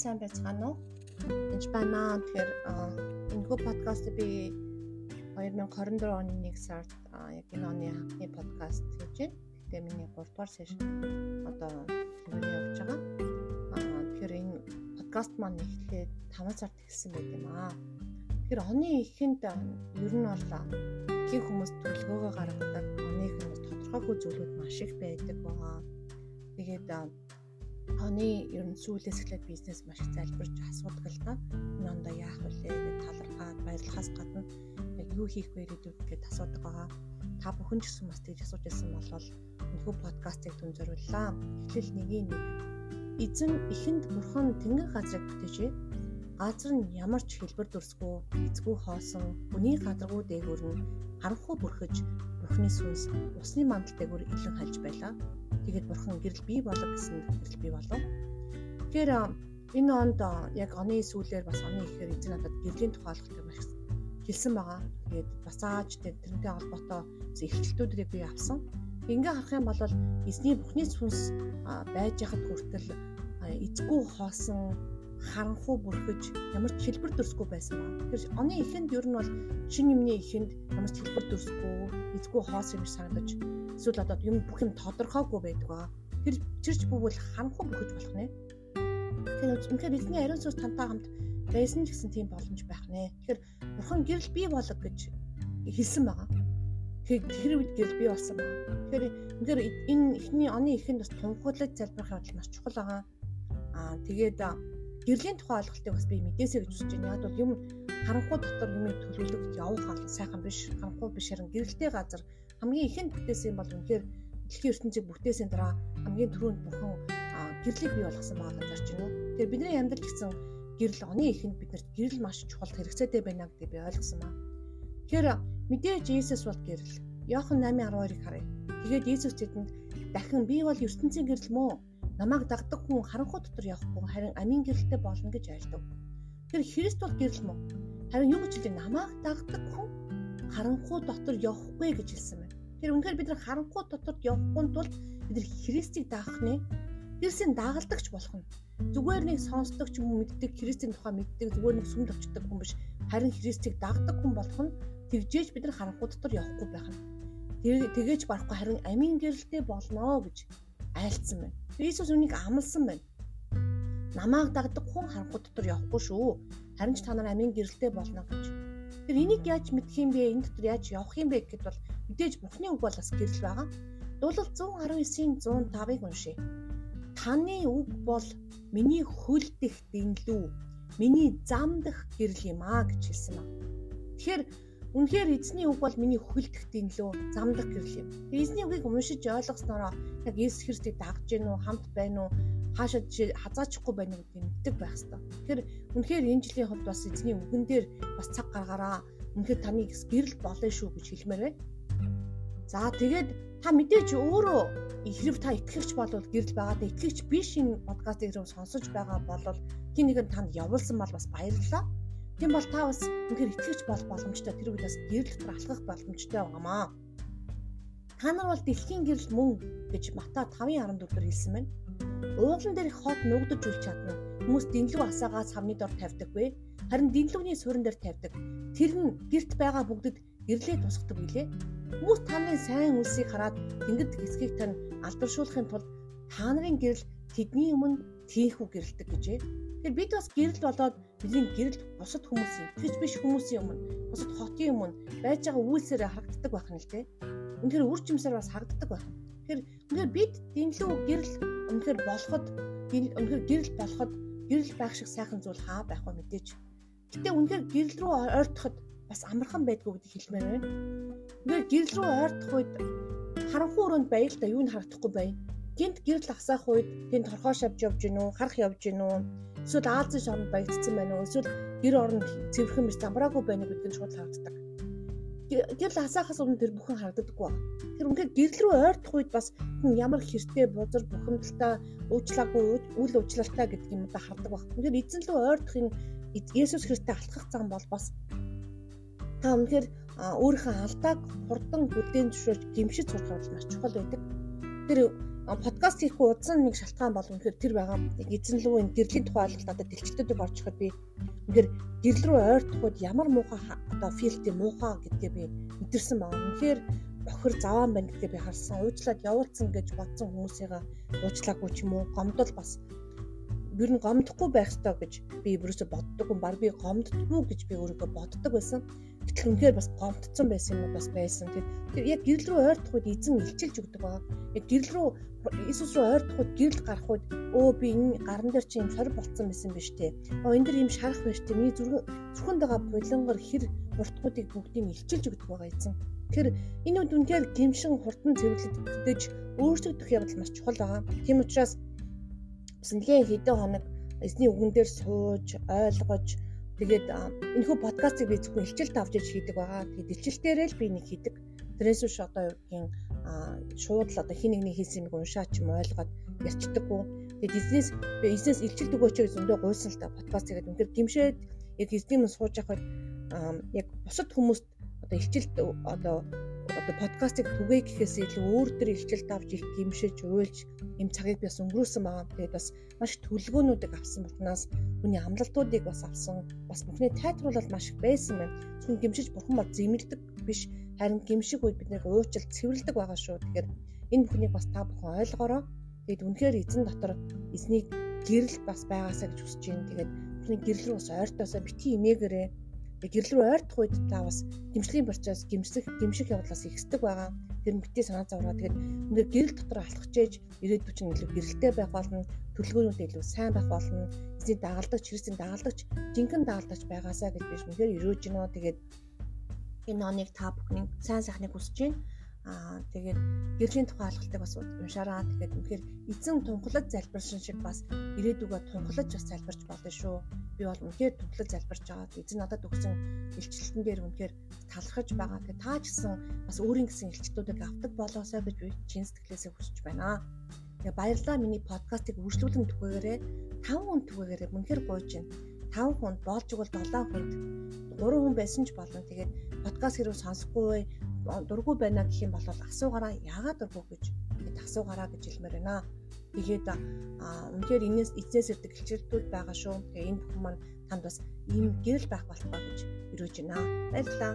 сайн байцгаана уу? Энд байна. Тэгэхээр энэхүү подкаст би 2024 оны 1 сард яг энэ оны анхны подкаст хийж байна. Гэтэ миний 3 дугаар сешн одоо хэмжээ явж байгаа. Аа тэгэхээр энэ подкаст маань эхлээд 5 сард эхэлсэн байт юм аа. Тэгэхээр оны эхэнд ер нь бол ихэнх хүмүүс төлөвлөгөөгөө гаргадаг. Оны эхэнд тодорхойгүй зүйлүүд маш их байдаг байгаа. Тэгээд оны ер нь сүүлээс эхлээд бизнес маш их залбирч асуудаг л да. Энэ ондоо яах вүлээ гэж талархаад баярлахаас гадна яг юу хийх вэ гэдэг гээд асуудаг байгаа. Та бүхэн ч гэсэн бас тэгж асууж байсан болвол өнөхөө подкастыг түн зориуллаа. Эхлэл нэгийн нэг эзэн ихэнд бурхан тэнгэр газрыг бүтээжээ. Газар нь ямар ч хэлбэр дүрсгүй, эзгүй хоосон, үний гадаргуу дээгүүр нь харанхуй бүрхэж, бурхны сүнс усны мандал дээгүүр илэн хальж байлаа Тэгээд бурхан гэрэл бий болог гэсэн гэрэл бий болов. Тэгэхээр энэ онд яг оны сүүлээр бас оны ихээр эзэн надад гэрлийн тухай олголтыг маш хэлсэн байгаа. Тэгээд бас ааж тэрнтэй холбоотой эрхчлэлтүүдийг би авсан. Ингээ харах юм бол эзний бүхний сүнс байж яхад хүртэл эзгүй хоосон харанхуу бүрхэж ямар ч хэлбэр төрсгүй байсан ба. Тэгэхээр оны эхэнд ер нь бол шин юмны эхэнд ямар ч хэлбэр төрсгүй, эзгүй хоос юм санагдаж эсвэл одоо юм бүх юм тодорхойгүй байдаг ба. Тэр чирч бүгэл харанхуу бүрхэж болох нэ. Тэгэхээр үнэхээр эзний ариун сүнс тантай хамт байсан ч гэсэн тийм боломж байх нэ. Тэгэхээр бурхан гэрэл бий болог гэж хэлсэн байгаа. Тэгэхээр тэр үед гэрэл бий болсон байна. Тэгэхээр үнэхээр энэ эхний оны эхэнд бас тунхаглаж залбирах явдал маш чухал байгаа. Аа тэгээд гэрлийн тухай ойлголтыг бас би мэдээсэй гэж үзэж байна. Яг бол юм харанхуй дотор юмыг төлөвлөж явах бол сайхан биш. Харанхуй биш харин гэрэлтэй газар хамгийн ихэнд бүтээсэн бол үнэхээр дэлхийн ертөнцийг бүтээсэн дараа хамгийн түрүүнд бурхан гэрлийг бий болгосон байгаа зарч байна. Тэгэхээр бидний амьдрал гэсэн гэрэл оны ихэнд биднэрт гэрэл маш чухал хэрэгцээтэй байна гэдгийг би ойлгосон ба. Тэгэхээр мэдээж Иесус бол гэрэл. Иохан 8:12-ыг харъя. Тэгээд Иесус тэдэнд дахин би бол ертөнцийн гэрэл мөн намайг дагдаг хүн харанхуй дотор явахгүй харин амийн гэрэлтэй болно гэж айлдав. Тэр Христ бол гэрэл мөн. Харин юу гэж хэлдэг намайг дагдаг хүн харанхуй дотор явахгүй гэж хэлсэн байна. Тэр үнэхээр бид нар харанхуй дотор явахгүй тул бид нар Христийг даах нэ. Христийн дагалдагч болох нь. Зүгээр нэг сонсдог ч юм уу мэддэг Христийн тухай мэддэг зүгээр нэг сүмд очдог хүн биш. Харин Христийг дагдаг хүн болох нь тэгжээж бид нар харанхуй дотор явахгүй байх нь. Тэгээж барахгүй харин амийн гэрэлтэй болно гэж айлцсан байна. Иесус үнийг амласан байна. Намааг дагдаг хүн харанхуй дотор явахгүй шүү. Харин ч та нар амийн гэрэлтэй болно гэж. Тэр энийг яаж мэдх юм бэ? Энэ дотор яаж явах юм бэ гэхэд бол мэдээж Бурхны үг бол бас гэрэл байгаа. Дуулал 119-ийн 105-ыг уншъя. Таны үг бол миний хөл дэх дэнлүү, миний зам дэх гэрэл юм аа гэж хэлсэн ба. Тэгэхээр Үнэхээр эзний үг бол миний хөлдөхтийн лөө замдах гэрэл юм. Эзний үгийг уншиж ойлгоснороо яг Иесус Христийг дагж гин үү, хамт байна уу, хаашаа хазаачихгүй байна уу гэдгийг мэддэг байх хэрэгтэй. Тэгэхээр үнэхээр энэ жилийн хувьд бас эзний үгэн дээр бас цаг гаргаараа үнэхээр таны гэрэл болно шүү гэж хэлмээр байна. За тэгээд та мэдээж өөрөө хэрэг та итгэгч болвол гэрэл байгаа да итгэгч биш энэ подкастыг сонсож байгаа болвол нэгэн танд явуулсан бол бас баярлалаа. Тийм бол та бас үнэхээр итгэж болох боломжтой тэр үед бас гэрэл дотор алхах боломжтой байгаамаа. Та нар бол дэлхийн гэрэл мөн гэж Мата 5:14-ээр хэлсэн байна. Ууглан дээрх хот нугдаж үл чадна. Хүмүүс дэнлэг асаагаас хамны дор тавьдаггүй. Харин дэнлэгний суурин дээр тавьдаг. Тэр нь гэрт байгаа бүгдэд гэрлээ тусгадаг билээ. Хүмүүс та нарын сайн үлсийг хараад тэнгид хэсгийг тань алдаршуулахын тулд та нарын гэрэл тэдний өмнө тийхүү гэрэлдэг гэжээ. Тэгэхээр бид бас гэрэл болоод бидний гэрэл бусад хүмүүсийн тэгж биш хүмүүсийн өмнө бусад хотын өмнө байж байгаа үйлсээр харагддаг байх нь л дээ. Үнэхээр үр жимсээр бас харагддаг байх. Тэгэхээр үнэхээр бид дэнлүү гэрэл үнэхээр болоход үнэхээр гэрэл болоход гэрэл байх шиг сайхан зүйл хаа байх вэ мэдээж. Гэтэ үнэхээр гэрэл рүү ойртоход бас амархан байдгүй гэдгийг хэлмээр байна. Үнэхээр гэрэл рүү ойртох үед харанхуй өрөөнд байл та юу н харагдахгүй бай. Гинт гэрэл асаах үед тэнд торхоо шавж явж гинүү, харах явж гинүү эсвэл Азийн шоронд баягдсан байна уу эсвэл гэр оронд цэвэрхэн биш замбраагүй байна гэдэг нь шууд харагддаг. Гэрэл хасаахаас өмнө тэр бүхэн харагддаггүй. Тэр үнхээр гэрэл рүү ойртох үед бас ямар хэртэй бузар бухимдалтай уучлаагүй үйл уучлалтай гэдэг юм да хардаг баг. Тэгэхээр эзэн рүү ойртохын Есүс Христтэй алхах зам бол бас та үнэхээр өөрийнхөө алдааг хурдан бүлээн зөвшөөрч гимшиж сурах бол маш чухал байдаг. Тэр подкаст хийх удсан нэг шалтгаан бол үнэхээр тэр байгаа. Эзэн лүү энэ гэрлийн тухай ойлголт одоо дэлгчдэд орж ихэд би үнэхээр гэрэл рүү ойртоход ямар муухай одоо филтийн муухай гэдгээ би мэдэрсэн байгаа. Үнэхээр бохир заваан байна гэдгээ би харсан. Уучлаад явуулсан гэж бодсон хүмүүсийг уучлаагүй ч юм уу гомдол бас ер нь гомдохгүй байх ёстой гэж би өөрөөсө боддог. Бар би гомддгүй гэж би өөрийгөө боддог байсан. Гэтэл үнэхээр бас гомдсон байсан юм бас байсан. Тэр яг гэрэл рүү ойртох үед эзэн илчилж өгдөг байгаа. Яг гэрэл рүү Иесус рүү ойртох үед гэрэл гарах үед өө би энэ гаран дээр чи юм сорь болцсон байсан биз дээ. Оо энэ дэр юм шарах байж тээ. Миний зүрхэн зүрхэнд байгаа булангар хэр уртгуудыг бүгдийг илчилж өгдөг байгаа эзэн. Тэгэхээр энэ үед үнэхээр гимшин хурдан цэвэрлэгдэж өөрчлөгдөх явдал маш чухал байгаа. Тийм учраас бас нэгэн хэдэн хоног эзний үгэн дээр сууж ойлгож Тэгээд энэхүү подкастыг би зөвхөн илчилт авч иж хийдэг байгаа. Тэгээд илчилтээрээ л би нэг хийдэг. Тэрээс биш одоо юу гэдгийг шууд л одоо хин нэгний хийсэн юм уншаач юм ойлгоод ярьцдаггүй. Тэгээд эзнес би эзнес илчилт өгөөч гэж зөндөө гуйсан л та подкаст хийгээд үнээр гимшээд яг эзний мөн сууж явахад яг бусад хүмүүст одоо илчилт одоо одоо подкастыг түгээ гэхээс илүү өөр төр илчилт авч их гимшиж уйлж юм цагийг бас өнгөрөөсөн байгаа. Тэгээд бас маш төлөвлөгөөнүүдийг авсан учраас хүний амлалтуудыг бас авсан. Бас бүхний тайтруулалт маш их байсан байна. Зөвхөн гимшиж бурхан бол зэмлдэг биш харин гимшиг үед бид нэг уучлал цэвэрлдэг байгаа шүү. Тэгэхээр энэ бүхнийг бас та бүхэн ойлгоорой. Тэгээд үнэхээр эзэн дотор эзнийг гэрэл бас байгаасаа гэж хүсэж байна. Тэгээд бүхний гэрэл рүү бас ойртоосоо битгий имээгээрээ гэрэл рүү ойртох үед та бас гимшлийн процесс гимсэх гимших явдлаас ихсдэг байгаа. Тэр нь битгий санаа зовроо. Тэгээд өндөр гэрэл дотор алхаж ээж ирээдүйд чинь илүү гэрэлтэй байх болно. Төлөвлөгөөнүүд илүү сайн байх болно. Эзний дагалдагч, Христийн дагалдагч, жинхэнэ дагалдагч байгаасаа гэж биш үнээр өрөөж гинөө. Тэгээд энэ оныг та бүхний сайн сайхныг хүсэж байна Аа тэгээд гэрлийн тухай алгалтыг бас уншаараа. Тэгээд үнэхээр эзэн тунхлаж залбирсан шиг бас ирээдүгөө тунхлаж бас залбирч болно шүү. Би бол үнэхээр тунхлаж залбирч байгаа. Эзэн надад өгсөн илчлэлтэн дээр үнэхээр талархаж байгаа. Тэгээд таа ч гэсэн бас өөрийн гэсэн илчлэлтүүдийг авдаг болоосоо гэж би чин сэтгэлээсээ хүсэж байна. Тэгээ баярлалаа миний подкастыг үргэлжлүүлэн түгээгээрээ 5 хүн түгээгээрээ үнэхээр гойж байна. 5 хүнд болж игэл 7 хүнд 3 хүн байсан ч болно. Тэгээд подкаст хэрэг сонсохгүй дургу байна гэх юм бол асуугаараа яагаад дургу гэж бид асуугаараа гэж хэлмээр байна. Тэгээд үнэхээр энэс эзнээс ирдэг хичээлтүүд байгаа шүү. Тэгээ энэ бүхэн маань танд бас ийм гэрэл байх болтугай гэж өрөөж байна. Баярлалаа.